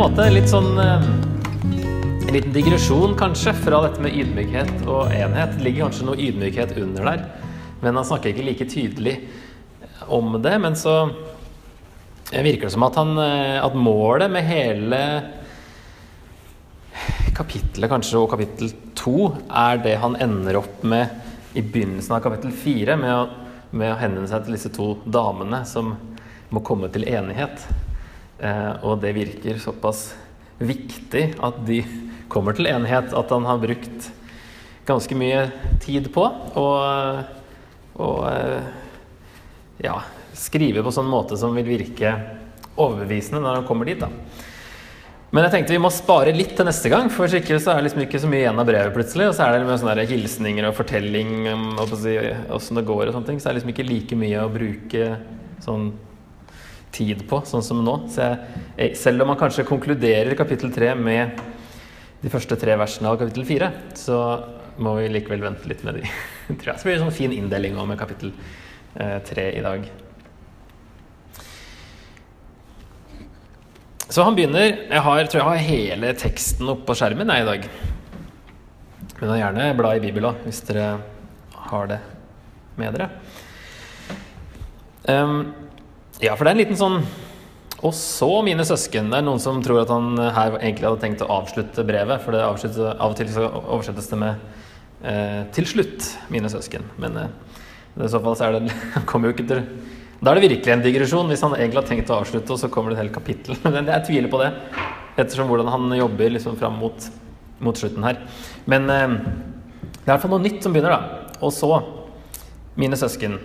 en måte litt sånn eh, En liten digresjon, kanskje, fra dette med ydmykhet og enhet. Det ligger kanskje noe ydmykhet under der, men han snakker ikke like tydelig om det. Men så virker det som at, han, eh, at målet med hele kapittelet, kanskje, og kapittel to, er det han ender opp med i begynnelsen av kapittel fire, med å, med å henvende seg til disse to damene som må komme til enighet. Eh, og det virker såpass viktig at de kommer til enighet at han har brukt ganske mye tid på å ja, skrive på sånn måte som vil virke overbevisende når han kommer dit. da. Men jeg tenkte vi må spare litt til neste gang, for ikke så er det liksom ikke så mye igjen av brevet plutselig. Og så er det med sånne hilsninger og fortelling om åssen det går og sånne ting. Så er det liksom ikke like mye å bruke sånn tid på, sånn som nå. Jeg, selv om man kanskje konkluderer kapittel tre med de første tre versene av kapittel fire, så må vi likevel vente litt med de. tror jeg. Så blir det en sånn fin inndeling med kapittel eh, tre i dag. Så han begynner Jeg har, tror jeg har hele teksten oppe på skjermen jeg, i dag. Men gjerne bla i Bibelen òg, hvis dere har det med dere. Um, ja, for det er en liten sånn Og så, mine søsken. Det er noen som tror at han her egentlig hadde tenkt å avslutte brevet, for det av og til så oversettes det med eh, 'til slutt, mine søsken'. Men eh, i så fall så er det Han kommer jo ikke til Da er det virkelig en digresjon, hvis han egentlig har tenkt å avslutte, og så kommer det et helt kapittel. Men jeg tviler på det, ettersom hvordan han jobber liksom fram mot, mot slutten her. Men eh, det er i hvert fall noe nytt som begynner, da. Og så, mine søsken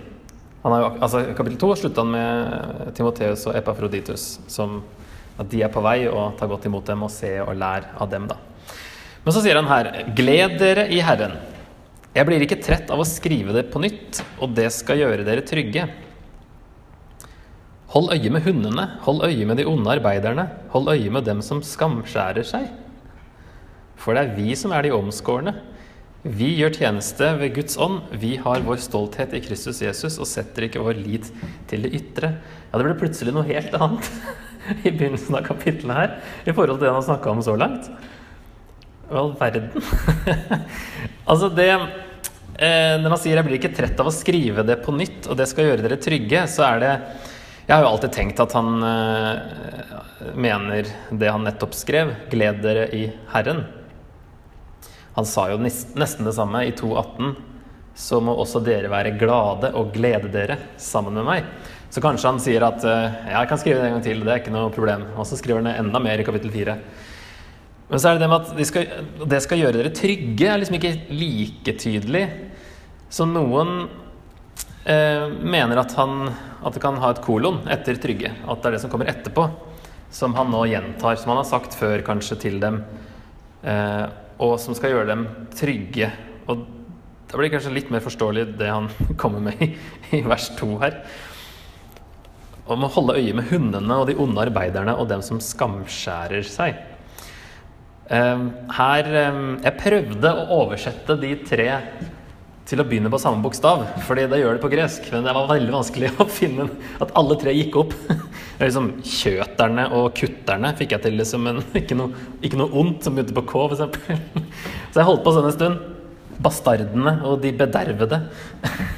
jo, altså, kapittel to slutta han med Timoteus og Epafroditus, som at de er på vei, og tar godt imot dem og se og lær av dem, da. Men så sier han her Gled dere i Herren. Jeg blir ikke trett av å skrive det på nytt, og det skal gjøre dere trygge. Hold øye med hundene, hold øye med de onde arbeiderne, hold øye med dem som skamskjærer seg. For det er vi som er de omskårne. Vi gjør tjeneste ved Guds ånd. Vi har vår stolthet i Kristus Jesus og setter ikke vår lit til det ytre. Ja, det ble plutselig noe helt annet i begynnelsen av kapittelet her i forhold til det han har snakka om så langt. Hva all verden? altså, det eh, Når han sier 'jeg blir ikke trett av å skrive det på nytt', og det skal gjøre dere trygge, så er det Jeg har jo alltid tenkt at han eh, mener det han nettopp skrev. 'Gled dere i Herren'. Han sa jo nesten det samme i 2.18. Så må også dere være glade og glede dere sammen med meg. Så kanskje han sier at ja, jeg kan skrive det en gang til, det er ikke noe problem. Og så skriver han det enda mer i kapittel 4. Men så er det det med at det skal, det skal gjøre dere trygge, er liksom ikke like tydelig. Så noen eh, mener at, han, at det kan ha et kolon etter trygge. At det er det som kommer etterpå, som han nå gjentar, som han har sagt før kanskje til dem. Eh, og som skal gjøre dem trygge. Og da blir det kanskje litt mer forståelig det han kommer med i, i vers 2 her. Om å holde øye med hundene og de onde arbeiderne og dem som skamskjærer seg. Ehm, her ehm, Jeg prøvde å oversette de tre til å begynne på samme bokstav, fordi det gjør det på gresk. Men det var veldig vanskelig å finne at alle tre gikk opp. liksom Kjøterne og kutterne fikk jeg til liksom, men ikke noe, ikke noe ondt som begynte på K, f.eks. Så jeg holdt på sånn en stund. Bastardene og de bedervede.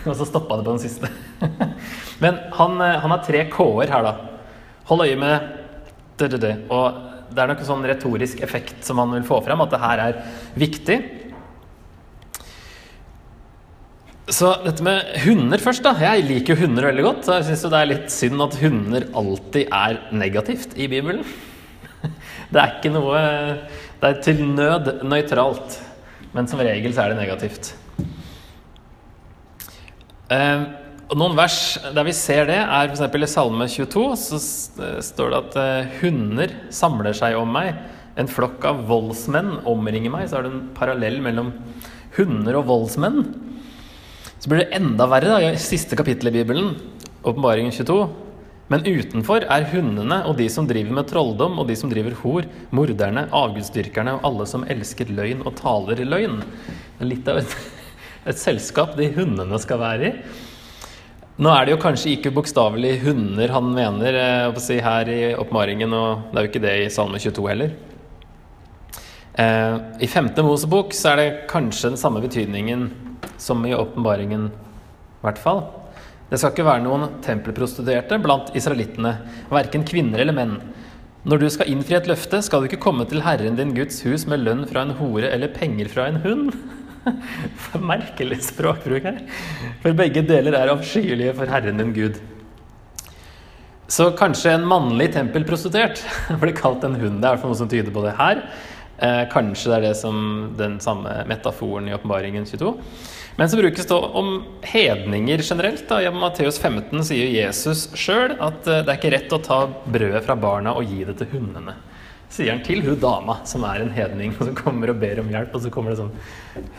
og så stoppa det på den siste. men han, eh, han har tre K-er her, da. Hold øye med det. Og det er nok en sånn retorisk effekt som han vil få frem, at det her er viktig. Så dette med hunder først, da. Jeg liker jo hunder veldig godt. Så jeg syns det er litt synd at hunder alltid er negativt i Bibelen. Det er ikke noe Det er til nød nøytralt. Men som regel så er det negativt. Eh, noen vers der vi ser det, er f.eks. i Salme 22. Så står det at eh, hunder samler seg om meg. En flokk av voldsmenn omringer meg. Så er det en parallell mellom hunder og voldsmenn. Så blir det enda verre da, i siste kapittel i Bibelen, åpenbaringen 22. Men utenfor er hundene og de som driver med trolldom, og de som driver hor, morderne, avgudsdyrkerne og alle som elsker løgn og taler løgn. Det er litt av et, et selskap de hundene skal være i. Nå er det jo kanskje ikke bokstavelig hunder han mener eh, si, her i oppmaringen, og det er jo ikke det i Salme 22 heller. Eh, I femte Mosebok så er det kanskje den samme betydningen som i åpenbaringen, i hvert fall. Det skal ikke være noen tempelprostituerte blant israelittene, verken kvinner eller menn. Når du skal innfri et løfte, skal du ikke komme til Herren din Guds hus med lønn fra en hore eller penger fra en hund. For merkelig språkbruk her. For begge deler er avskyelige for Herren din Gud. Så kanskje en mannlig tempelprostituert blir kalt en hund. Det er noe som tyder på det her. Eh, kanskje det er det som den samme metaforen i Åpenbaringen 22. Men så brukes det om hedninger generelt. Da. I Matteus 15 sier Jesus sjøl at eh, det er ikke rett å ta brødet fra barna og gi det til hundene sier han til hun dama, som er en hedning, og som kommer og ber om hjelp. Og så kommer det sånn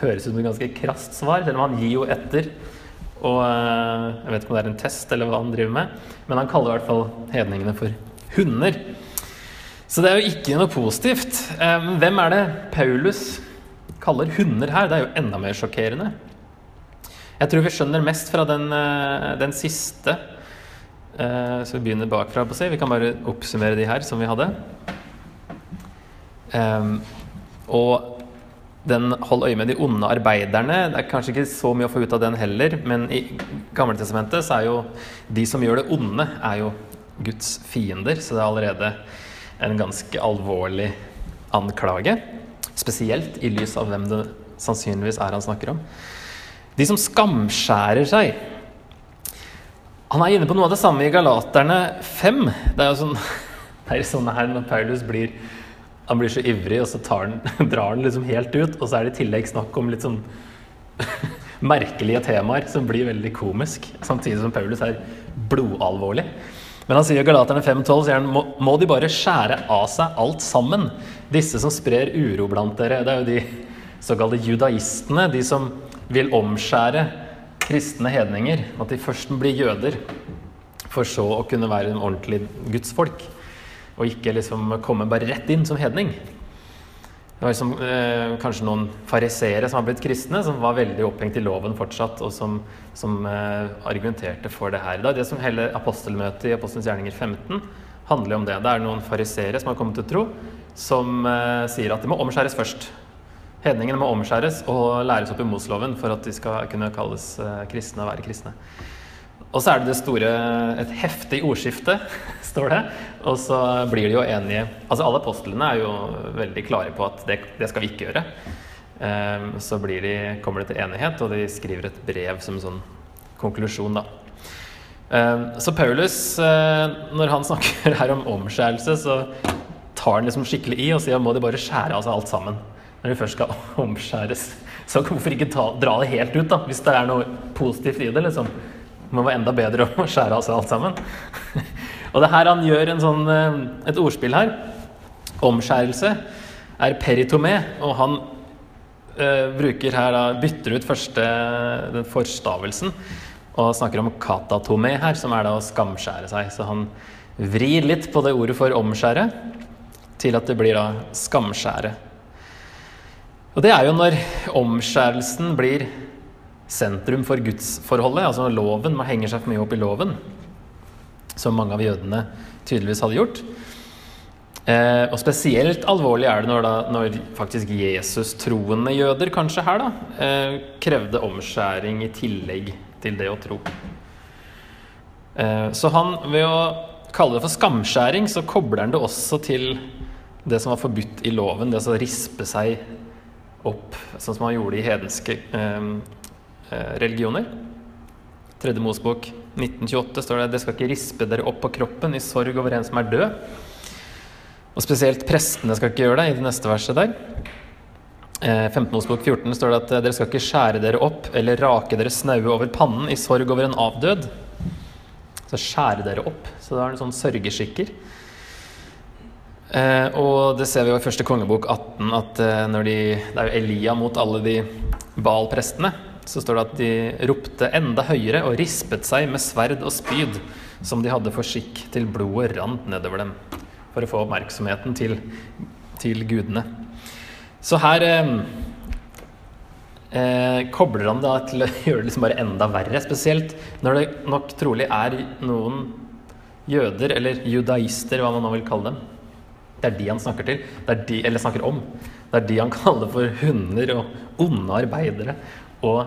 Høres ut som et ganske krast svar, selv om han gir jo etter. Og eh, jeg vet ikke om det er en test eller hva han driver med, men han kaller i hvert fall hedningene for hunder. Så det er jo ikke noe positivt. Eh, hvem er det Paulus kaller hunder her? Det er jo enda mer sjokkerende. Jeg tror vi skjønner mest fra den, eh, den siste. Så vi begynner bakfra. på si. Vi kan bare oppsummere de her som vi hadde. Um, og den 'hold øye med de onde arbeiderne' Det er kanskje ikke så mye å få ut av den heller, men i Gamletestamentet så er jo de som gjør det onde, er jo Guds fiender, så det er allerede en ganske alvorlig anklage. Spesielt i lys av hvem det sannsynligvis er han snakker om. De som skamskjærer seg. Han er inne på noe av det samme i Galaterne 5. Det er jo sånn, det er sånn her når Paulus blir han blir så ivrig, og så han, drar han liksom helt ut. Og så er det i tillegg snakk om litt sånn merkelige temaer som blir veldig komisk. Samtidig som Paulus er blodalvorlig. Men han sier i Galaterne 5,12 sier han, må, må de bare skjære av seg alt sammen, disse som sprer uro blant dere. Det er jo de såkalte judaistene, de som vil omskjære kristne hedninger. At de først blir jøder, for så å kunne være en ordentlig gudsfolk og ikke liksom komme bare rett inn som hedning. Det var liksom, eh, kanskje noen fariseere som har blitt kristne, som var veldig opphengt i loven fortsatt, og som, som eh, argumenterte for det her. Det er det som hele apostelmøtet i Apostelens gjerninger 15 handler om det. Det er noen fariseere som har kommet til tro, som eh, sier at de må omskjæres først. Hedningene må omskjæres og læres opp i Mosloven for at de skal kunne kalles eh, kristne og være kristne. Og så er det det store Et heftig ordskifte, står det. Og så blir de jo enige Altså alle apostlene er jo veldig klare på at det, det skal vi ikke gjøre. Um, så de, kommer det til enighet, og de skriver et brev som en sånn konklusjon, da. Um, så Paulus, uh, når han snakker her om omskjærelse, så tar han liksom skikkelig i og sier at må de bare skjære av seg alt sammen. Når de først skal omskjæres. Så hvorfor ikke ta, dra det helt ut, da, hvis det er noe positivt i det, liksom. Det må være enda bedre å skjære av seg alt sammen. og det her han gjør sånn, eh, et ordspill her. Omskjærelse er peritomé, og han uh, bruker her da, bytter ut første, den forstavelsen og snakker om katatomé her, som er da å skamskjære seg. Så han vrir litt på det ordet for omskjære til at det blir da skamskjære. Og det er jo når omskjærelsen blir sentrum for gudsforholdet. Altså loven, man henger seg for mye opp i loven, som mange av jødene tydeligvis hadde gjort. Eh, og spesielt alvorlig er det når, da, når faktisk Jesus-troende jøder, kanskje her, da, eh, krevde omskjæring i tillegg til det å tro. Eh, så han, ved å kalle det for skamskjæring, så kobler han det også til det som var forbudt i loven, det å rispe seg opp, sånn som han gjorde i hedenske eh, Eh, religioner. Tredje Mosbok 1928 står det det skal ikke rispe dere opp på kroppen i sorg over en som er død. Og spesielt prestene skal ikke gjøre det i det neste verset der. 15. Eh, Mosbok 14 står det at dere skal ikke skjære dere opp eller rake dere snaue over pannen i sorg over en avdød. Så skjære dere opp. Så det er en sånn sørgeskikker. Eh, og det ser vi jo i første kongebok 18, at når de, det er jo Elia mot alle de Baal-prestene så står det at de ropte enda høyere og rispet seg med sverd og spyd, som de hadde for skikk til blodet rant nedover dem, for å få oppmerksomheten til, til gudene. Så her eh, eh, kobler han det til å gjøre det liksom bare enda verre. Spesielt når det nok trolig er noen jøder, eller judaister, hva man nå vil kalle dem. Det er de han snakker til, de, eller snakker om. Det er de han kaller for hunder og onde arbeidere. Og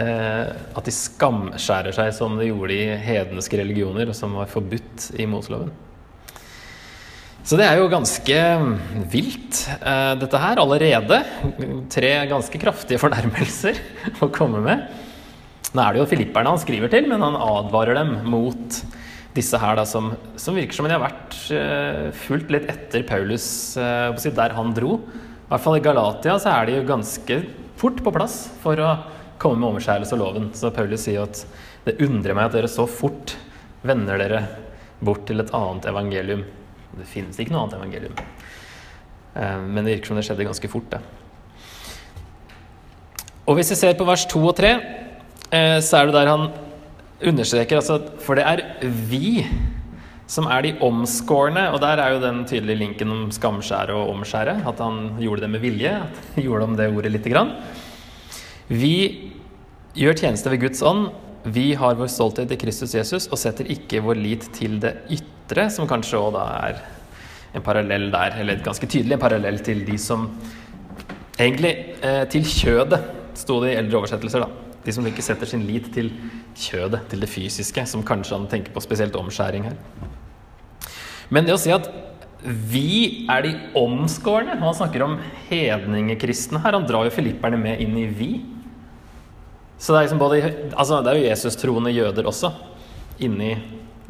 eh, at de skamskjærer seg som de gjorde i hedenske religioner, som var forbudt i Moseloven. Så det er jo ganske vilt, eh, dette her, allerede. Tre ganske kraftige fornærmelser å komme med. Nå er det jo filipperne han skriver til, men han advarer dem mot disse her da, som, som virker som de har vært uh, fulgt litt etter Paulus uh, der han dro. I hvert fall i Galatia så er de jo ganske fort på plass for å komme med omskjærelse og loven. Så Paulus sier at det undrer meg at dere så fort vender dere bort til et annet evangelium. Det finnes ikke noe annet evangelium. Uh, men det virker som det skjedde ganske fort, det. Og hvis vi ser på vers 2 og 3, så er det der han understreker altså For det er vi som er de omskårne, og der er jo den tydelige linken om skamskjære og omskjære. At han gjorde det med vilje. At han gjorde om det ordet lite grann. Vi gjør tjeneste ved Guds ånd. Vi har vår stolthet i Kristus Jesus og setter ikke vår lit til det ytre, som kanskje òg da er en parallell der, eller ganske tydelig en parallell til de som Egentlig eh, til kjødet, sto det i eldre oversettelser, da. De som ikke setter sin lit til kjødet, til det fysiske, som kanskje han tenker på spesielt omskjæring her. Men det å si at vi er de omskårne Han snakker om hedningekristne her. Han drar jo filipperne med inn i vi. Så det er liksom både Altså, det er jo Jesus-troende jøder også inni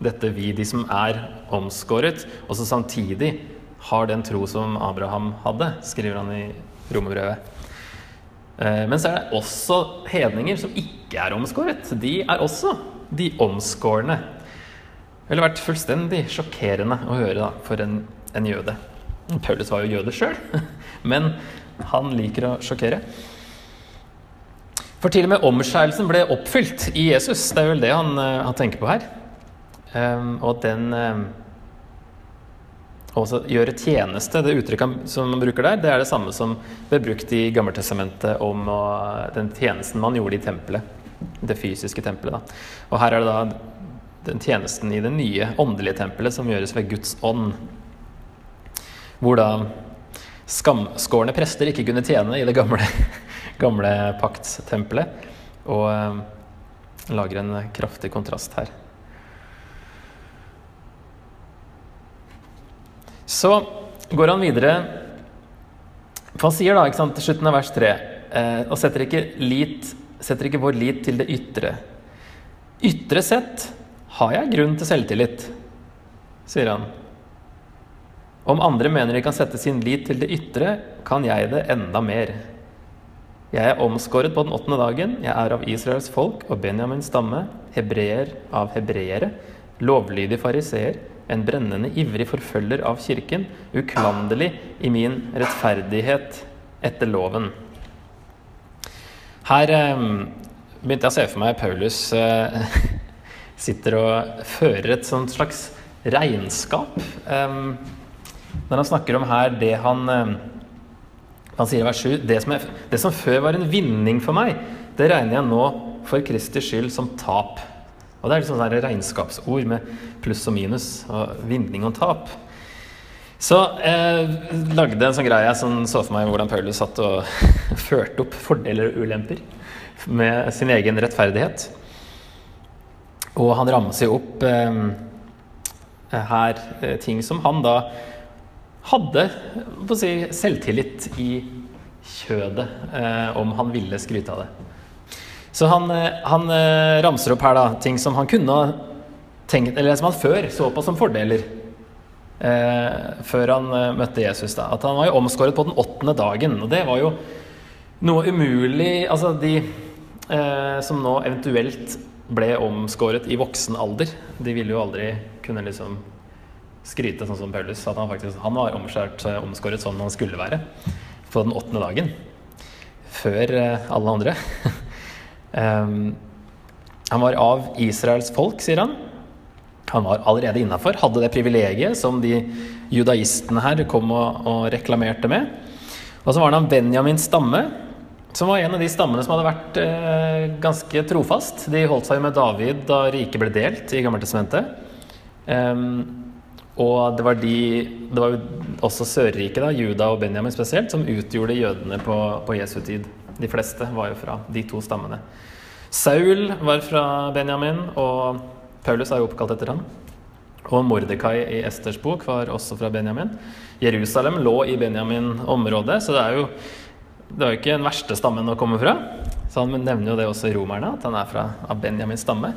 dette vi, de som er omskåret, og som samtidig har den tro som Abraham hadde, skriver han i romerbrevet. Eh, men så er det også hedninger som ikke er omskåret. De er også de omskårne. Det ville vært fullstendig sjokkerende å høre da, for en, en jøde. Paulus var jo jøde sjøl, men han liker å sjokkere. For til og med omskjærelsen ble oppfylt i Jesus. Det er vel det han, eh, han tenker på her. Um, og den um, også gjøre tjeneste, det uttrykket som man bruker der, det er det samme som ble brukt i Gammeltestamentet om den tjenesten man gjorde i tempelet. Det fysiske tempelet. Da. Og her er det da den tjenesten i det nye åndelige tempelet som gjøres ved Guds ånd. Hvor da skamskårne prester ikke kunne tjene i det gamle, gamle paktstempelet. Og eh, lager en kraftig kontrast her. Så går han videre For han sier da, ikke sant, til slutten av vers 3 eh, og setter ikke, lit, setter ikke vår lit til det ytre. Ytre sett har jeg grunn til selvtillit, sier han. Om andre mener de kan sette sin lit til det ytre, kan jeg det enda mer. Jeg er omskåret på den åttende dagen, jeg er av Israels folk og Benjamins stamme, hebreer av hebreere, lovlydig fariseer, en brennende ivrig forfølger av kirken, uklanderlig i min rettferdighet etter loven. Her eh, begynte jeg å se for meg Paulus eh, sitter og fører et sånt slags regnskap. Eh, når han snakker om her det han eh, Han sier i vers 7 det som, jeg, det som før var en vinning for meg, det regner jeg nå for Kristi skyld som tap. Og det er liksom sånne regnskapsord med pluss og minus og vinning og tap. Så jeg eh, lagde en sånn greie som så for meg hvordan Paulus satt og førte opp fordeler og ulemper med sin egen rettferdighet. Og han ramser jo opp eh, her eh, ting som han da hadde si, selvtillit i kjødet, eh, om han ville skryte av det. Så han, eh, han, eh, ramser opp her da, ting som han kunne tenkt, eller som han før så på som fordeler. Eh, før han eh, møtte Jesus. da, At han var jo omskåret på den åttende dagen. Og det var jo noe umulig Altså de eh, som nå eventuelt ble omskåret i voksen alder, de ville jo aldri kunne liksom skryte sånn som Paulus. At han faktisk han var omskjært, omskåret sånn han skulle være på den åttende dagen. Før alle andre. Um, han var av Israels folk, sier han. Han var allerede innafor, hadde det privilegiet som de judaistene her kom og, og, reklamerte med. Og så var han av Benjamins stamme, som var en av de stammene som hadde vært eh, ganske trofast. De holdt seg med David da riket ble delt i Gammeltestamentet. Um, og det var, de, det var også Sørriket, da, Juda og Benjamin spesielt, som utgjorde jødene på, på, Jesu tid. De fleste var jo fra de to stammene. Saul var fra Benjamin, og Paulus er jo oppkalt etter han. Og Mordekai i Esters bok var også fra Benjamin. Jerusalem lå i Benjamin-området, så det er jo det var jo ikke den verste stammen å komme fra. Så Han nevner jo det også i romerne, at han er fra Benjamins stamme.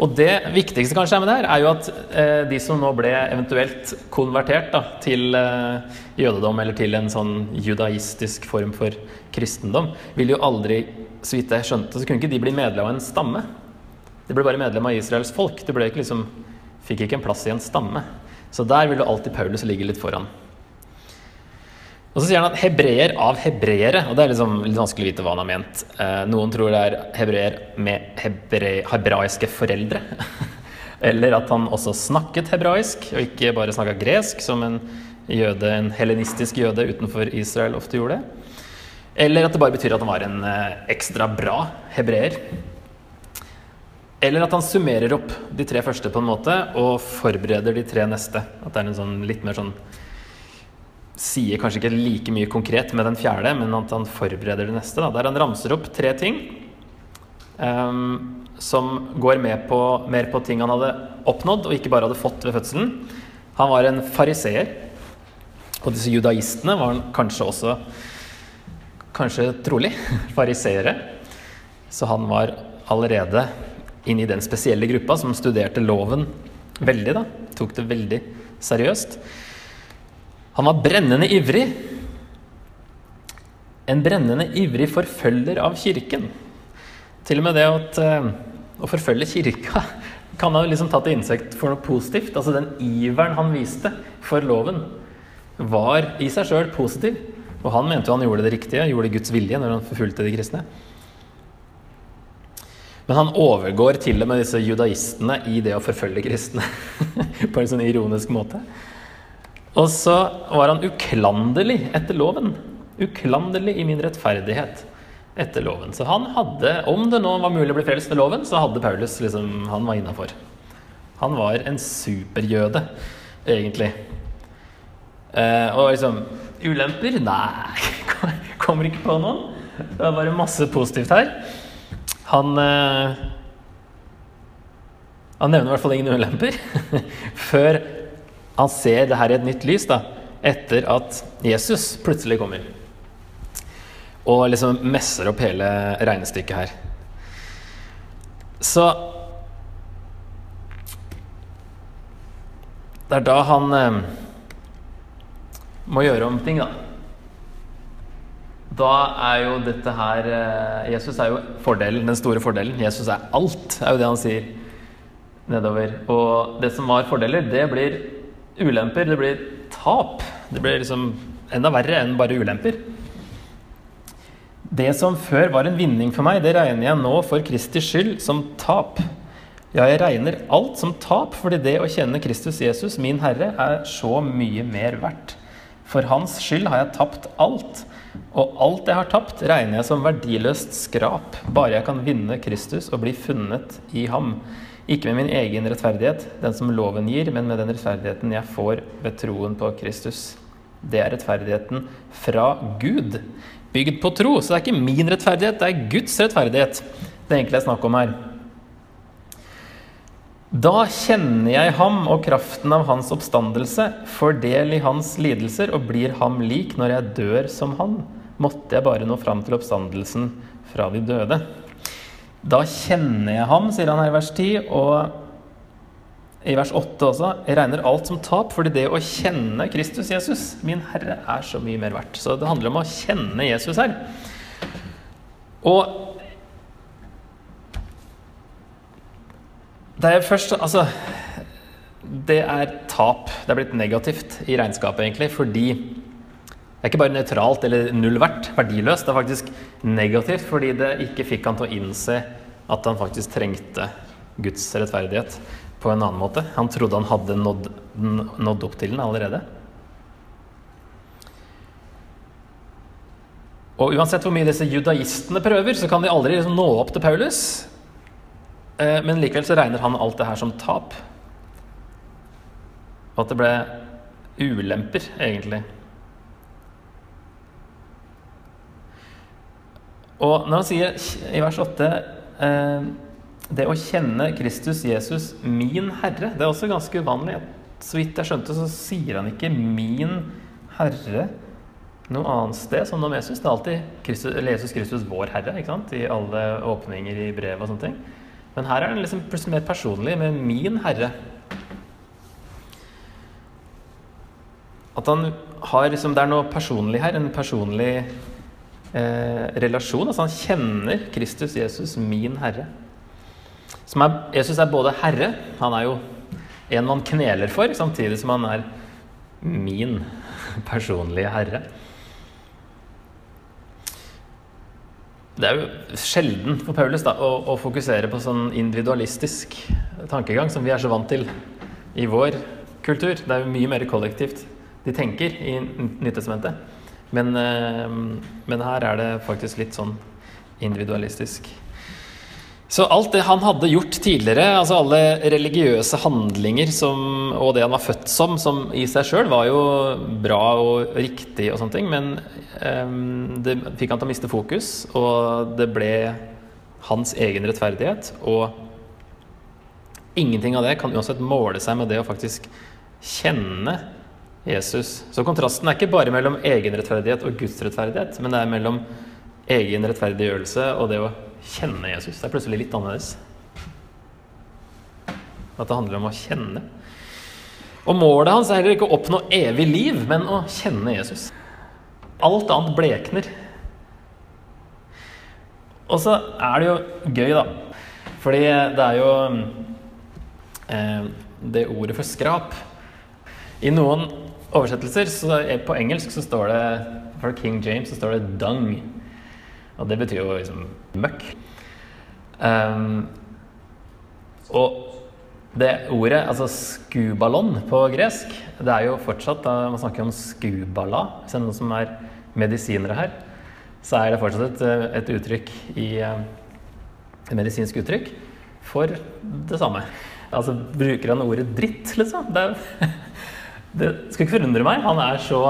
Og det viktigste kanskje er med det her, er jo at eh, de som nå ble eventuelt konvertert da, til eh, jødedom eller til en sånn judaistisk form for kristendom, ville jo aldri, så vidt jeg skjønte, så kunne ikke de bli medlem av en stamme. De ble bare medlem av Israels folk. De ble ikke liksom, fikk ikke en plass i en stamme. Så der vil jo alltid Paulus ligge litt foran. Og så sier han at hebreer av hebreere, og det er liksom litt vanskelig å vite hva han har ment. Eh, noen tror det er hebreer med hebre, hebraiske foreldre. Eller at han også snakket hebraisk, og ikke bare snakka gresk, som en jøde, en helenistisk jøde utenfor Israel ofte gjorde. Eller at det bare betyr at han var en eh, ekstra bra hebreer. Eller at han summerer opp de tre første på en måte, og forbereder de tre neste. At det er en sånn litt mer sånn sier kanskje ikke like mye konkret med den fjerde, men at han forbereder det neste. Da, der han ramser opp tre ting um, som går på, mer på ting han hadde oppnådd, og ikke bare hadde fått ved fødselen. Han var en fariseer. Og disse judaistene var han kanskje også Kanskje trolig fariseere. Så han var allerede inne i den spesielle gruppa som studerte loven veldig. da, Tok det veldig seriøst. Han var brennende ivrig. En brennende ivrig forfølger av kirken. Til og med det at, uh, å forfølge kirka kan ha liksom tatt til innsekt for noe positivt. Altså Den iveren han viste for loven, var i seg sjøl positiv. Og han mente jo han gjorde det riktige, gjorde Guds vilje når han forfulgte de kristne. Men han overgår til og med disse judaistene i det å forfølge kristne. på en sånn ironisk måte. Og så var han uklanderlig etter loven. Uklanderlig i min rettferdighet etter loven. Så han hadde, om det nå var mulig å bli frelst med loven, så hadde Paulus liksom Han var innafor. Han var en superjøde, egentlig. Eh, og liksom Ulemper? Nei, kommer ikke på noen. Det var bare masse positivt her. Han eh, Han nevner i hvert fall ingen ulemper. Før han ser det her i et nytt lys da, etter at Jesus plutselig kommer. Og liksom messer opp hele regnestykket her. Så Det er da han eh, må gjøre om ting, da. Da er jo dette her eh, Jesus er jo fordelen, den store fordelen. Jesus er alt, er jo det han sier nedover. Og det som var fordeler, det blir ulemper. Det blir tap. Det blir liksom enda verre enn bare ulemper. Det som før var en vinning for meg, det regner jeg nå for Kristi skyld som tap. Ja, jeg regner alt som tap, fordi det å kjenne Kristus Jesus, min Herre, er så mye mer verdt. For hans skyld har jeg tapt alt. Og alt jeg har tapt, regner jeg som verdiløst skrap, bare jeg kan vinne Kristus og bli funnet i ham. Ikke med min egen rettferdighet, den som loven gir, men med den rettferdigheten jeg får ved troen på Kristus. Det er rettferdigheten fra Gud, bygd på tro. Så det er ikke min rettferdighet, det er Guds rettferdighet det egentlig er snakk om her. Da kjenner jeg ham og kraften av hans oppstandelse, får del i hans lidelser og blir ham lik når jeg dør som han. Måtte jeg bare nå fram til oppstandelsen fra de døde. Da kjenner jeg ham, sier han her i vers 10. Og i vers 8 også. Jeg regner alt som tap, fordi det å kjenne Kristus Jesus, min Herre, er så mye mer verdt. Så det handler om å kjenne Jesus her. Og det er først Altså, det er tap. Det er blitt negativt i regnskapet, egentlig, fordi det er ikke bare nøytralt eller null verdt, verdiløst. Det er faktisk negativt fordi det ikke fikk han til å innse at han faktisk trengte Guds rettferdighet på en annen måte. Han trodde han hadde nådd, nådd opp til den allerede. Og uansett hvor mye disse judaistene prøver, så kan de aldri liksom nå opp til Paulus. Eh, men likevel så regner han alt det her som tap. Og at det ble ulemper, egentlig. Og når han sier i vers 8 eh, det å kjenne Kristus Jesus min Herre, det er også ganske uvanlig. Så vidt jeg skjønte, så sier han ikke 'min Herre' noe annet sted som om Jesus. Det er alltid Christus, Jesus Kristus vår Herre ikke sant? i alle åpninger i brev og sånne ting. Men her er den liksom plutselig mer personlig med 'min Herre'. At han har liksom, Det er noe personlig her. En personlig eh, relasjon. Altså han kjenner Kristus Jesus, min Herre. Er, Jesus er både Herre, han er jo en man kneler for, samtidig som han er min personlige Herre. Det er jo sjelden for Paulus da, å, å, fokusere på sånn individualistisk tankegang som vi er så vant til i vår kultur. Det er jo mye mer kollektivt de tenker i Nyttestamentet. Men, eh, men her er det faktisk litt sånn individualistisk. Så alt det han hadde gjort tidligere, altså alle religiøse handlinger som, og det han var født som, som i seg sjøl var jo bra og riktig og sånne ting, men um, det fikk han til å miste fokus, og det ble hans egen rettferdighet. Og ingenting av det kan uansett måle seg med det å faktisk kjenne Jesus. Så kontrasten er ikke bare mellom egen rettferdighet og Guds rettferdighet, men det er mellom egen rettferdiggjørelse og det å kjenne Jesus. Det er plutselig litt annerledes. At det handler om å kjenne. Og målet hans er heller ikke å oppnå evig liv, men å kjenne Jesus. Alt annet blekner. Og så er det jo gøy, da. Fordi det er jo eh, det ordet for skrap. I noen oversettelser, så på engelsk så står det for King James så står det 'dung'. Og det betyr jo liksom møkk. Um, og det ordet, altså skubalon på gresk, det er jo fortsatt da Man snakker om skubala. Hvis det er noen som er medisinere her, så er det fortsatt et, et uttrykk i Et medisinsk uttrykk for det samme. Altså bruker han ordet dritt, liksom? Det, det skal ikke forundre meg. Han er så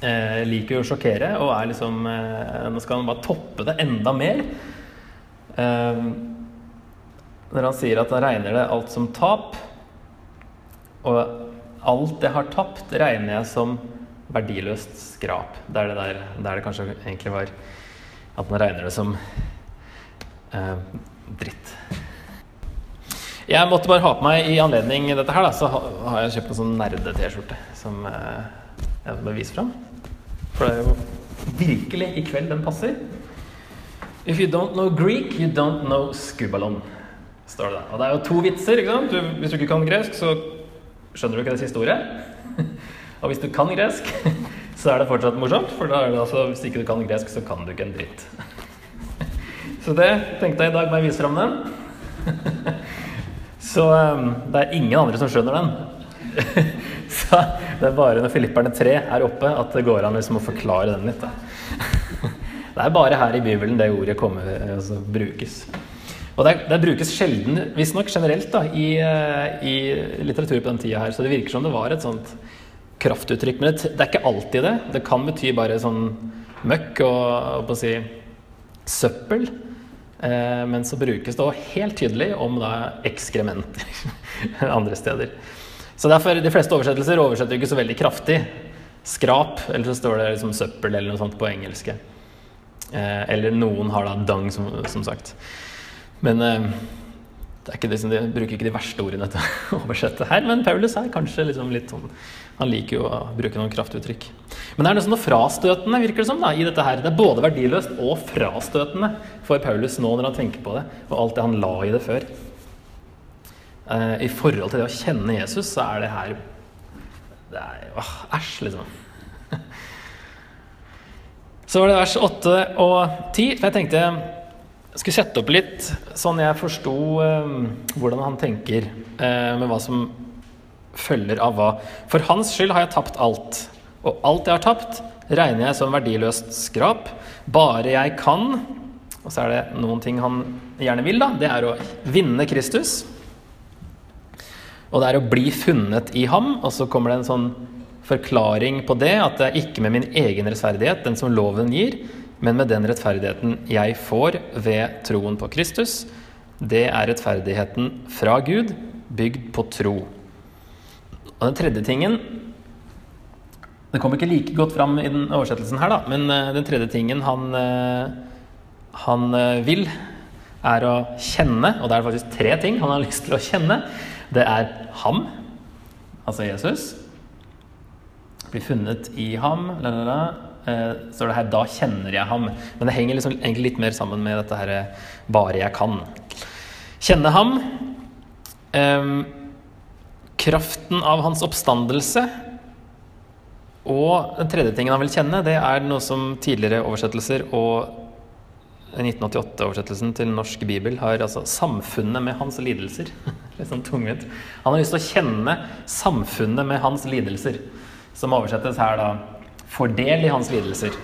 eh, liker å sjokkere og er liksom eh, Nå skal han bare toppe det enda mer. Eh, når han sier at han regner det alt som tap, og alt jeg har tapt, regner jeg som verdiløst skrap. Det er det der, der det kanskje egentlig var at han regner det som eh, dritt. Jeg måtte bare ha på meg i anledning dette her, da, så har jeg kjøpt en sånn nerde-T-skjorte som eh, jeg vil vise fram. For det er jo virkelig i kveld den passer. If you don't know Greek, you don't know skubalon, står det der. Og det er jo to vitser. ikke sant? Du, hvis du ikke kan gresk, så skjønner du ikke det siste ordet. Og hvis du kan gresk, så er det fortsatt morsomt. For da er det altså, hvis ikke du kan gresk, så kan du ikke en dritt. Så det tenkte jeg i dag må jeg vise fram den. Så um, det er ingen andre som skjønner den. Så det er bare når Filipperne 3 er oppe, at det går an liksom å forklare den litt. Da. Det er bare her i Bibelen det ordet kommer, altså, brukes. Og det, det brukes sjelden, visstnok generelt, da, i, eh, i, litteratur på den tida her. Så det virker som det var et sånt kraftuttrykk. Men det, det er ikke alltid det. Det kan bety bare sånn møkk og, og si, søppel. Eh, men så brukes det òg helt tydelig om da ekskrementer andre steder. Så derfor, De fleste oversettelser oversetter ikke så veldig kraftig. Skrap, eller så står det liksom søppel eller noe sånt på engelske. Eh, eller noen har da dung, som, som sagt. Men eh, det er ikke det de bruker ikke de verste ordene til å oversette her. Men Paulus er kanskje liksom litt sånn Han liker jo å bruke noen kraftuttrykk. Men det er noe frastøtende virker det som da, i dette her. Det er både verdiløst og frastøtende for Paulus nå når han tenker på det, og alt det han la i det før. Eh, I forhold til det å kjenne Jesus, så er det her Det er Æsj, liksom. Så var det vers 8 og 10. For jeg tenkte jeg skulle sette opp litt sånn jeg forsto eh, hvordan han tenker eh, med hva som følger av hva. For hans skyld har jeg tapt alt. Og alt jeg har tapt, regner jeg som verdiløst skrap. Bare jeg kan Og så er det noen ting han gjerne vil, da. Det er å vinne Kristus. Og det er å bli funnet i ham. Og så kommer det en sånn forklaring på det, at det er ikke med min egen rettferdighet, den som loven gir, men med den rettferdigheten jeg får ved troen på Kristus. Det er rettferdigheten fra Gud, bygd på tro. Og den tredje tingen Det kommer ikke like godt fram i den oversettelsen her, da, men uh, den tredje tingen han, uh, han uh, vil, er å kjenne, og det er faktisk tre ting han har lyst til å kjenne. Det er ham, altså Jesus. Blir funnet i ham. Lalala. står det her 'da kjenner jeg ham'. Men det henger liksom, egentlig litt mer sammen med dette her 'bare jeg kan'. Kjenne ham. Um, kraften av hans oppstandelse. Og den tredje tingen han vil kjenne, det er noe som tidligere oversettelser og 1988-oversettelsen til norsk bibel har altså samfunnet med hans lidelser. Litt sånn tungvint. Han har lyst til å kjenne samfunnet med hans lidelser, som oversettes her da 'fordel i hans lidelser'.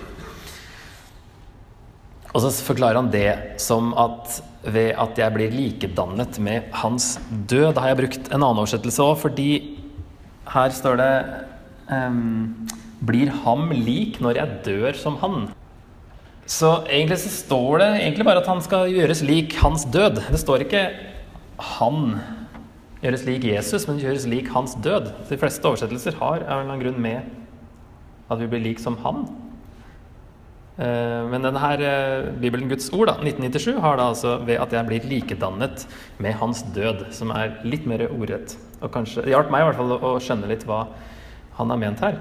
Og så forklarer han det som at ved at jeg blir likedannet med hans død. Da har jeg brukt en annen oversettelse òg, fordi her står det um, Blir ham lik når jeg dør som han? Så egentlig så står det egentlig bare at han skal gjøres lik hans død. Det står ikke han gjøres lik Jesus, men gjøres lik hans død. De fleste oversettelser har av en eller annen grunn med at vi blir lik som han. Eh, men denne eh, Bibelen Guds ord, da, 1997, har da altså ved at jeg blir likedannet med hans død, som er litt mer ordrett. Og kanskje, Det hjalp meg i hvert fall å skjønne litt hva han har ment her.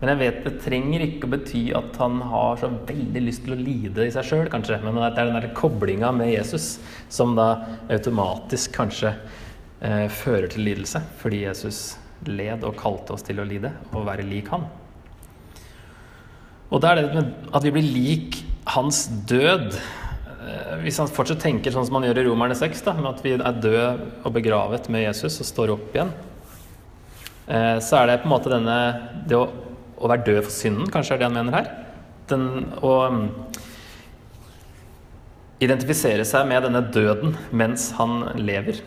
Men jeg vet det trenger ikke å bety at han har så veldig lyst til å lide i seg sjøl, kanskje. Men det er den der koblinga med Jesus som da automatisk kanskje eh, fører til lidelse. Fordi Jesus led og kalte oss til å lide og være lik han. Og det er det med at vi blir lik hans død. Eh, hvis han fortsatt tenker sånn som han gjør i Romerne 6, da, med at vi er døde og begravet med Jesus og står opp igjen, eh, så er det på en måte denne Det å, å være død for synden, kanskje er det han mener her. Den, å mm, identifisere seg med denne døden mens han lever.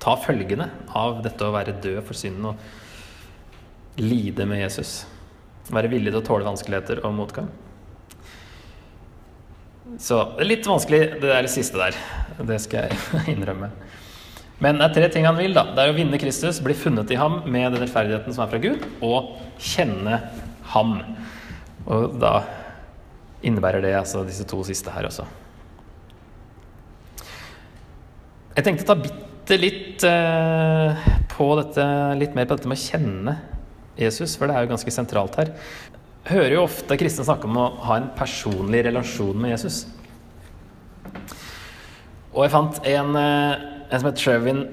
Ta følgene av dette å være død for synden og lide med Jesus. Være villig til å tåle vanskeligheter og motgang. Så det er litt vanskelig, det der siste der. Det skal jeg innrømme. Men det er tre ting han vil. da. Det er å vinne Kristus, bli funnet i ham med den rettferdigheten som er fra Gud, og kjenne ham. Og da innebærer det altså disse to siste her også. Jeg tenkte å ta bitte litt eh, på dette, litt mer på dette med å kjenne Jesus, for det er jo ganske sentralt her. Hører jo ofte kristne snakke om å ha en personlig relasjon med Jesus. Og jeg fant en, eh, en som het Trevin,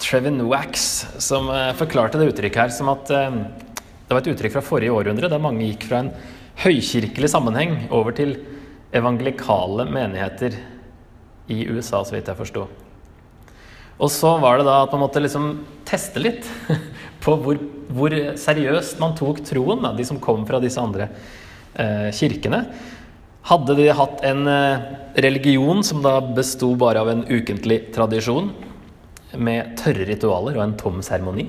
Trevin Wax, som eh, forklarte det uttrykket her som at eh, det var et uttrykk fra forrige århundre, der mange gikk fra en høykirkelig sammenheng over til evangelikale menigheter i USA, så vidt jeg forsto. Og så var det da at man måtte liksom teste litt på hvor, hvor seriøst man tok troen, da, de som kom fra disse andre eh, kirkene. Hadde de hatt en eh, religion som da besto bare av en ukentlig tradisjon, med tørre ritualer og en tom seremoni?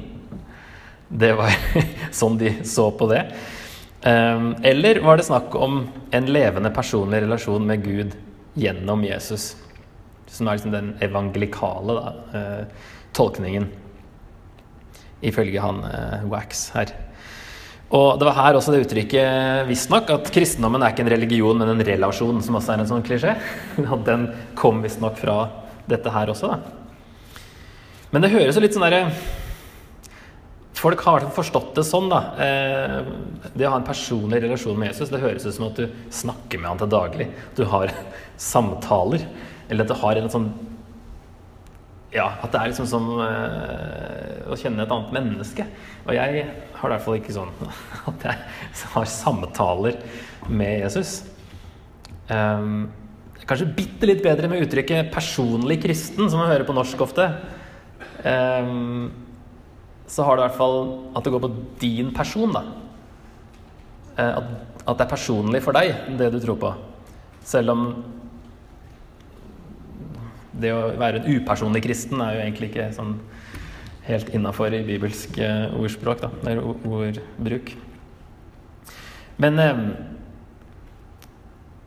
Det var sånn de så på det. Eh, eller var det snakk om en levende personlig relasjon med Gud gjennom Jesus? Som er liksom den evangelikale da, eh, tolkningen ifølge han eh, Wax her. Og det var her også det uttrykket visstnok at kristendommen er ikke en religion, men en relasjon, som også er en sånn klisjé. Den kom visstnok fra dette her også, da. Men det høres jo litt sånn derre Folk har forstått det sånn, da. Eh, det å ha en personlig relasjon med Jesus, det høres ut som at du snakker med han til daglig. Du har samtaler. Eller at du har en sånn ja, at det er liksom som uh, å kjenne et annet menneske. Og jeg har i hvert fall ikke sånn at jeg har samtaler med Jesus. Um, kanskje bitte litt bedre med uttrykket 'personlig kristen', som man hører på norsk ofte. Um, så har det i hvert fall at det går på din person, da. eh, at, at det er personlig for deg, det du tror på. Selv om det å være en upersonlig kristen er jo egentlig ikke sånn helt innafor i bibelsk eh, ordspråk, da, eller ordbruk. Men eh,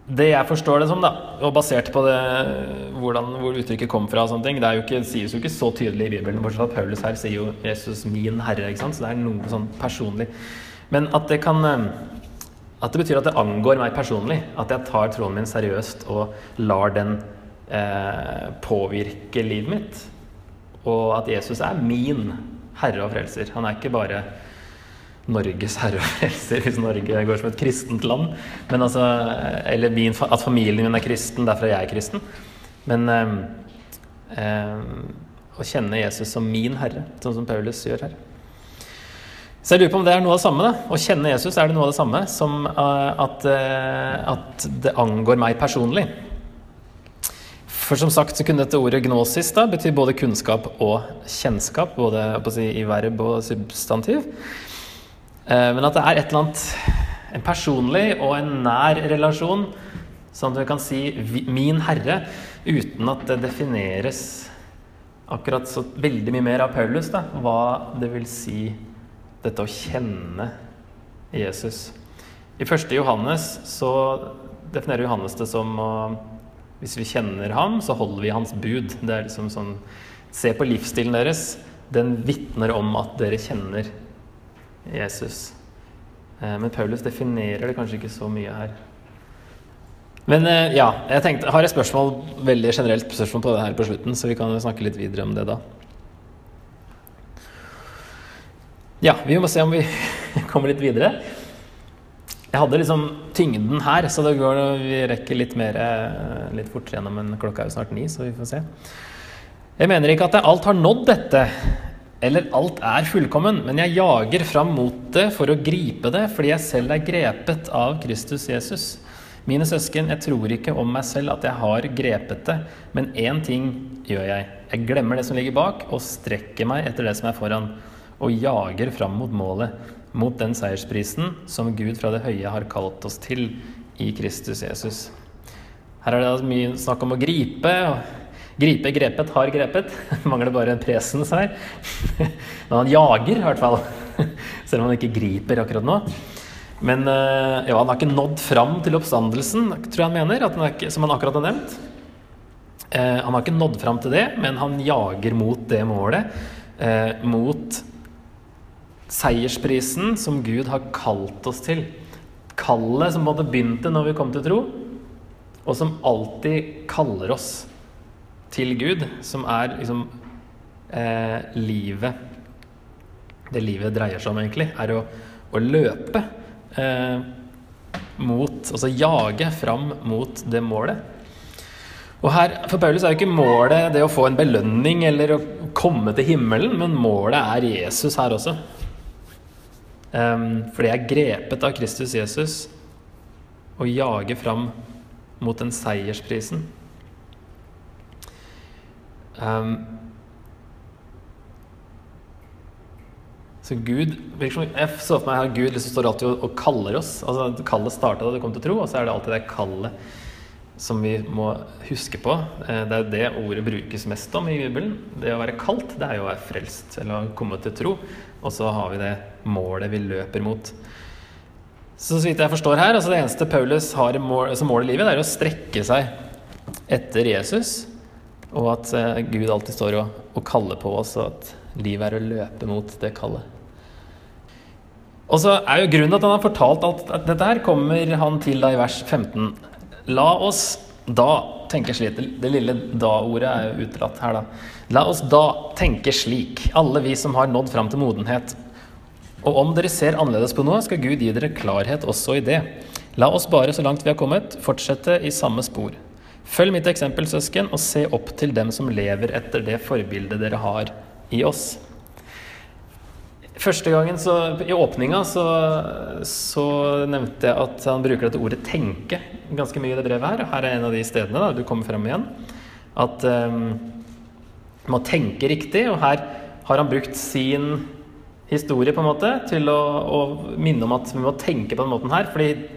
det jeg forstår det som, da, og basert på det, hvordan, hvor uttrykket kom fra, og sånne ting, det jo ikke, sies jo ikke så tydelig i Bibelen. Bortsett fra Paulus her sier jo 'Jesus min Herre', ikke sant? så det er noe sånn personlig. Men at det kan eh, At det betyr at det angår meg personlig. At jeg tar troen min seriøst og lar den eh, påvirke livet mitt. Og at Jesus er min herre og frelser. Han er ikke bare Norges herre og frelser, hvis Norge går som et kristent land. Men altså, eller min, at familien min er kristen, derfor er jeg kristen. Men eh, eh, å kjenne Jesus som min herre, sånn som Paulus gjør her. Så jeg lurer på om det er noe av det samme. da. Å kjenne Jesus, er det noe av det samme som uh, at, uh, at, det angår meg personlig? For som sagt så kunne dette ordet gnosis da bety både kunnskap og kjennskap, både si, i verb og substantiv. Uh, men at det er et eller annet en personlig og en nær relasjon, sånn at vi kan si 'min herre', uten at det defineres akkurat så veldig mye mer av Paulus, da, hva det vil si dette å kjenne Jesus. I 1. Johannes så definerer Johannes det som å Hvis vi kjenner ham, så holder vi hans bud. Det er liksom sånn Se på livsstilen deres. Den vitner om at dere kjenner Jesus. Eh, men Paulus definerer det kanskje ikke så mye her. Men eh, ja, jeg tenkte, har et spørsmål, veldig generelt spørsmål på det her på slutten, så vi kan snakke litt videre om det da. Ja, vi må se om vi kommer litt videre. Jeg hadde liksom tyngden her, så det går, vi rekker litt mer eh, litt fortere gjennom, men klokka er jo snart ni, så vi får se. Jeg mener ikke at alt har nådd dette, eller alt er fullkommen, men jeg jager fram mot det for å gripe det, fordi jeg selv er grepet av Kristus Jesus. Mine søsken, jeg tror ikke om meg selv at jeg har grepet det, men én ting gjør jeg. Jeg glemmer det som ligger bak, og strekker meg etter det som er foran og jager fram mot målet, mot den seiersprisen som Gud fra det høye har kalt oss til i Kristus Jesus. Her er det mye snakk om å gripe. Gripe, grepet, har grepet. Mangler bare en presens her. Men han jager, i hvert fall. Selv om han ikke griper akkurat nå. Men eh, ja, han har ikke nådd fram til oppstandelsen, tror jeg han mener, han ikke, som han akkurat har nevnt. Eh, han har ikke nådd fram til det, men han jager mot det målet. Eh, mot seiersprisen som Gud har kalt oss til. Kallet som både begynte når vi kom til tro, og som alltid kaller oss til Gud, som er liksom eh, livet Det livet dreier seg om, egentlig, er å, å løpe eh, mot Altså jage fram mot det målet. Og her, For Paulus er jo ikke målet det å få en belønning eller å komme til himmelen, men målet er Jesus her også. Um, fordi jeg er grepet av Kristus Jesus og jager fram mot den seiersprisen. Um, så Gud Jeg så for meg her Gud liksom står alltid og, og kaller oss. altså Kallet starta da du kom til tro, og så er det alltid det kallet som vi må huske på. Eh, det er det ordet brukes mest om i Bibelen. Det å være kalt, det er jo å være frelst, eller å komme til tro. Og så har vi det målet vi løper mot. Så så vidt jeg forstår her, altså det eneste Paulus har som mål i livet, det er å strekke seg etter Jesus. Og at uh, Gud alltid står og, og, kaller på oss, og at livet er å løpe mot det kallet. Og så er jo grunnen at han har fortalt alt dette her, kommer han til da i vers 15. La oss da tenke slik Det lille da-ordet er jo utelatt her, da. La oss da tenke slik, alle vi som har nådd fram til modenhet. Og om dere ser annerledes på noe, skal Gud gi dere klarhet også i det. La oss bare, så langt vi har kommet, fortsette i samme spor. Følg mitt eksempel, søsken, og se opp til dem som lever etter det forbildet dere har i oss. Første gangen så, I åpninga så, så, nevnte jeg at han bruker dette ordet 'tenke' ganske mye i det brevet her. Her er en av de stedene da, du kommer frem igjen. At um, må tenke riktig. Og her har han brukt sin historie, på en måte, til å, å, minne om at vi må tenke på den måten her. Fordi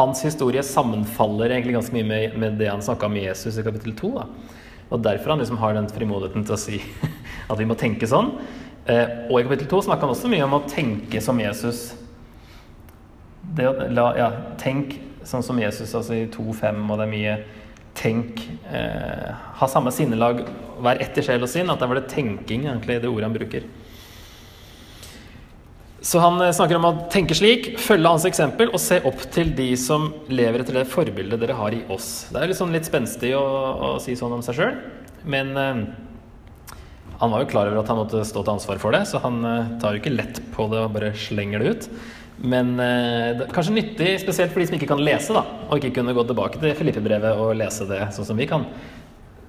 hans historie sammenfaller egentlig ganske mye med, med det han snakka om Jesus i kapittel 2. Da. Og derfor han liksom har den frimodigheten til å si at vi må tenke sånn. Eh, og i kapittel 2 snakker han også mye om å tenke som Jesus. Det la, ja, tenk sånn som Jesus, altså i 2.5, og det er mye tenk eh, Ha samme sinnelag, vær etter sjel og sinn. At det var det tenking, egentlig, det ordet han bruker. Så han eh, snakker om å tenke slik, følge hans eksempel og se opp til de som lever etter det forbildet dere har i oss. Det er liksom litt spenstig å, å si sånn om seg sjøl, men eh, han var jo klar over at han måtte stå til ansvar for det, så han eh, tar jo ikke lett på det og bare slenger det ut. Men eh, det er kanskje nyttig, spesielt for de som ikke kan lese, da, og ikke kunne gå tilbake til Filippe-brevet og lese det sånn som vi kan.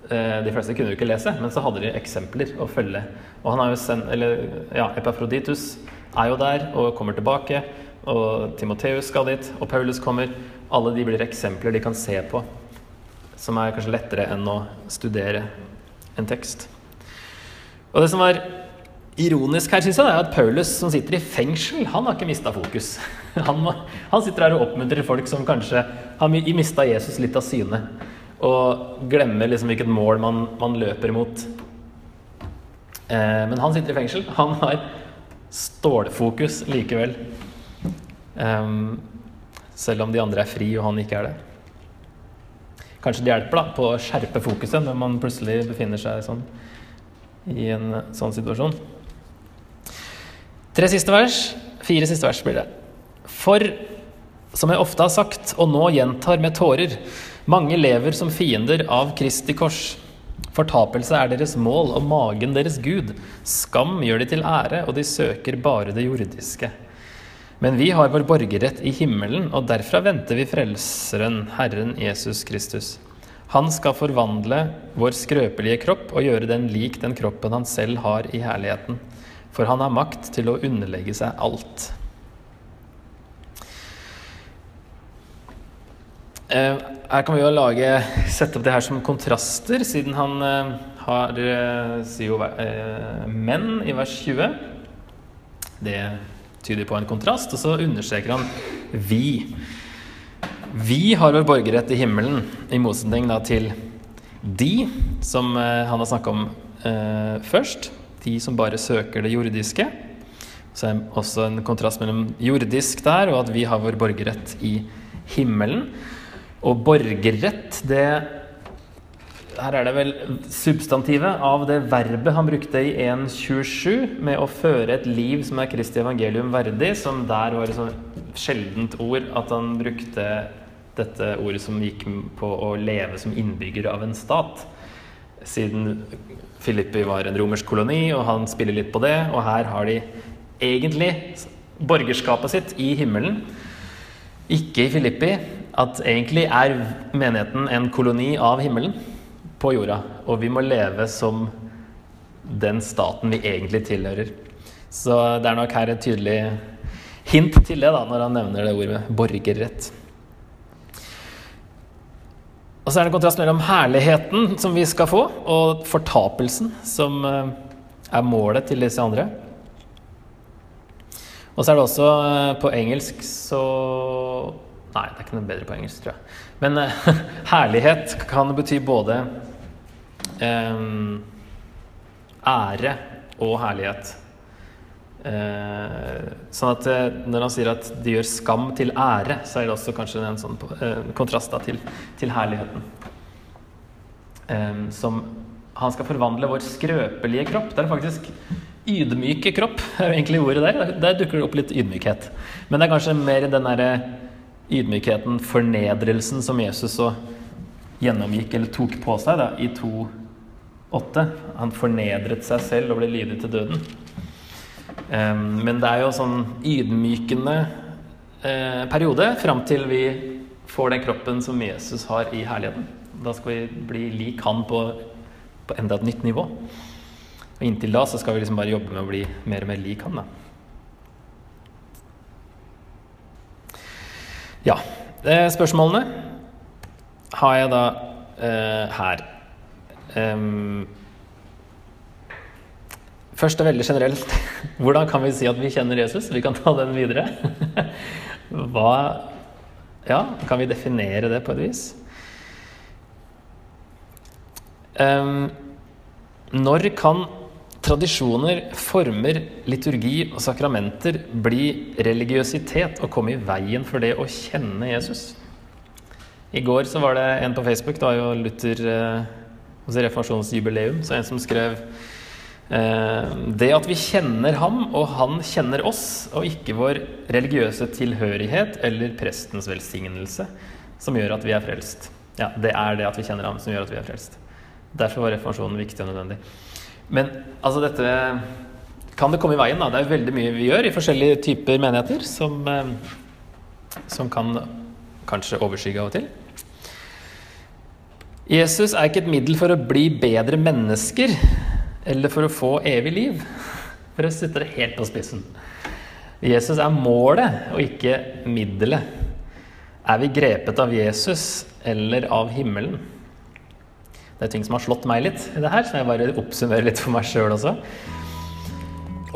Eh, de fleste kunne jo ikke lese, men så hadde de eksempler å følge. Og han er jo sendt, eller ja, Epafroditus er jo der og kommer tilbake. Og Timoteus skal dit, og Paulus kommer. Alle de blir eksempler de kan se på, som er kanskje lettere enn å studere en tekst. Og det som var ironisk her, syns jeg, er at Paulus, som sitter i fengsel, han har ikke mista fokus. Han, han, sitter her og oppmuntrer folk som kanskje har mista Jesus litt av syne. Og glemmer liksom hvilket mål man, man løper mot. Eh, men han sitter i fengsel. Han har stålfokus likevel. Eh, selv om de andre er fri, og han ikke er det. Kanskje det hjelper da, på å skjerpe fokuset når man plutselig befinner seg sånn, i en sånn situasjon. Tre siste vers. Fire siste vers blir det. For, som jeg ofte har sagt, og nå gjentar med tårer, mange lever som fiender av Kristi kors. Fortapelse er deres mål og magen deres Gud. Skam gjør de til ære, og de søker bare det jordiske. Men vi har vår borgerrett i himmelen, og derfra venter vi Frelseren, Herren Jesus Kristus. Han skal forvandle vår skrøpelige kropp og gjøre den lik den kroppen han selv har i herligheten. For han har makt til å underlegge seg alt. Eh, her kan vi jo lage, sette opp det her som kontraster, siden han eh, har eh, sier jo menn i vers 20. Det tyder på en kontrast. Og så understreker han vi. Vi har vår borgerrett i himmelen, i motsetning til de, som han har snakka om eh, først. De som bare søker det jordiske. Så er det også en kontrast mellom jordisk der og at vi har vår borgerrett i himmelen. Og borgerrett, det Her er det vel substantivet av det verbet han brukte i 1.27 med å føre et liv som er Kristi evangelium verdig, som der var et så sjeldent ord at han brukte dette ordet som gikk på å leve som innbygger av en stat. Siden Filippi var en romersk koloni, og han spiller litt på det. Og her har de egentlig borgerskapet sitt i himmelen, ikke i Filippi at egentlig er menigheten en koloni av himmelen på jorda. Og vi må leve som den staten vi egentlig tilhører. Så det er nok her et tydelig hint til det da, når han nevner det ordet borgerrett. Og så er det en kontrast mellom herligheten som vi skal få, og fortapelsen, som eh, er målet til disse andre. Og så er det også eh, på engelsk så Nei, det er ikke noe bedre på engelsk, tror jeg. Men uh, herlighet kan bety både um, ære og herlighet. Uh, sånn at uh, når han sier at de gjør skam til ære, så er det også kanskje en sånn kontrast da, til, til, herligheten. Um, som han skal forvandle vår skrøpelige kropp. Det er faktisk ydmyke kropp, er egentlig ordet der. Der dukker det opp litt ydmykhet. Men det er kanskje mer den derre ydmykheten, fornedrelsen, som Jesus så gjennomgikk eller tok på seg da, i 2.8. Han fornedret seg selv og ble lydig til døden. Men det er jo sånn ydmykende uh, periode fram til vi får den kroppen som Jesus har i herligheten. Da skal vi bli lik han på, på enda et nytt nivå. Og inntil da så skal vi liksom bare jobbe med å bli mer og mer lik han. da. Ja. Eh, spørsmålene har jeg da eh, her. Um, først og veldig generelt. Hvordan kan vi si at vi kjenner Jesus? Vi kan ta den videre. Hva Ja, kan vi definere det på et vis? Um, når kan tradisjoner, former, liturgi og sakramenter bli religiøsitet og komme i veien for det å kjenne Jesus? I går så var det en på Facebook, det var jo Luther eh, reformasjonsjubileum, så en som skrev eh, det at vi kjenner ham, og han kjenner oss, og ikke vår religiøse tilhørighet eller prestens velsignelse, som gjør at vi er frelst. Ja, det er det at vi kjenner ham, som gjør at vi er frelst. Derfor var reformasjonen viktig og nødvendig. Men altså dette kan det komme i veien. da, Det er veldig mye vi gjør i forskjellige typer menigheter som, eh, som kan kanskje overskygge av og til. Jesus er ikke et middel for å bli bedre mennesker eller for å få evig liv. For å sette det helt på spissen. Jesus er målet og ikke middelet. Er vi grepet av Jesus eller av himmelen? Det er ting som har slått meg litt i det her, så jeg bare oppsummerer litt for meg sjøl også.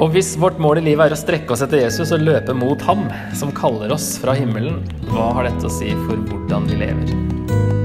Og hvis vårt mål i livet er å strekke oss etter Jesus og løpe mot ham, som kaller oss fra himmelen, hva har dette å si for hvordan vi lever?